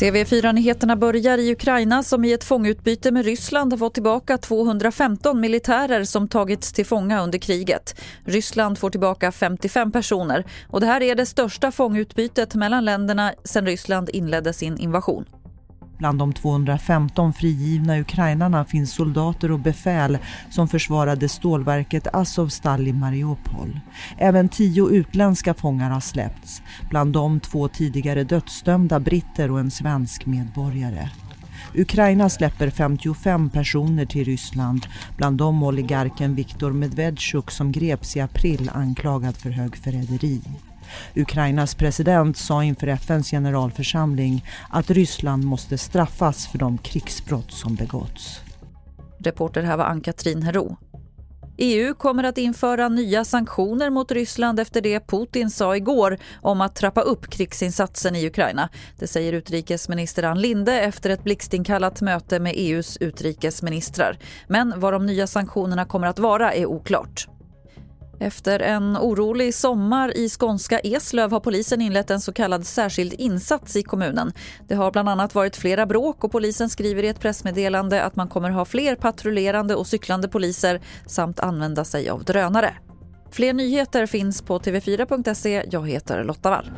TV4-nyheterna börjar i Ukraina som i ett fångutbyte med Ryssland har fått tillbaka 215 militärer som tagits till fånga under kriget. Ryssland får tillbaka 55 personer och det här är det största fångutbytet mellan länderna sedan Ryssland inledde sin invasion. Bland de 215 frigivna ukrainarna finns soldater och befäl som försvarade stålverket Azovstal i Mariupol. Även tio utländska fångar har släppts, bland dem två tidigare dödsdömda britter och en svensk medborgare. Ukraina släpper 55 personer till Ryssland, bland dem oligarken Viktor Medvedchuk som greps i april anklagad för högförräderi. Ukrainas president sa inför FNs generalförsamling att Ryssland måste straffas för de krigsbrott som begåtts. Reporter här var Ann-Katrin Herou. EU kommer att införa nya sanktioner mot Ryssland efter det Putin sa igår om att trappa upp krigsinsatsen i Ukraina. Det säger utrikesminister Ann Linde efter ett blixtinkallat möte med EUs utrikesministrar. Men vad de nya sanktionerna kommer att vara är oklart. Efter en orolig sommar i skånska Eslöv har polisen inlett en så kallad särskild insats i kommunen. Det har bland annat varit flera bråk och polisen skriver i ett pressmeddelande att man kommer ha fler patrullerande och cyklande poliser samt använda sig av drönare. Fler nyheter finns på tv4.se. Jag heter Lotta Wall.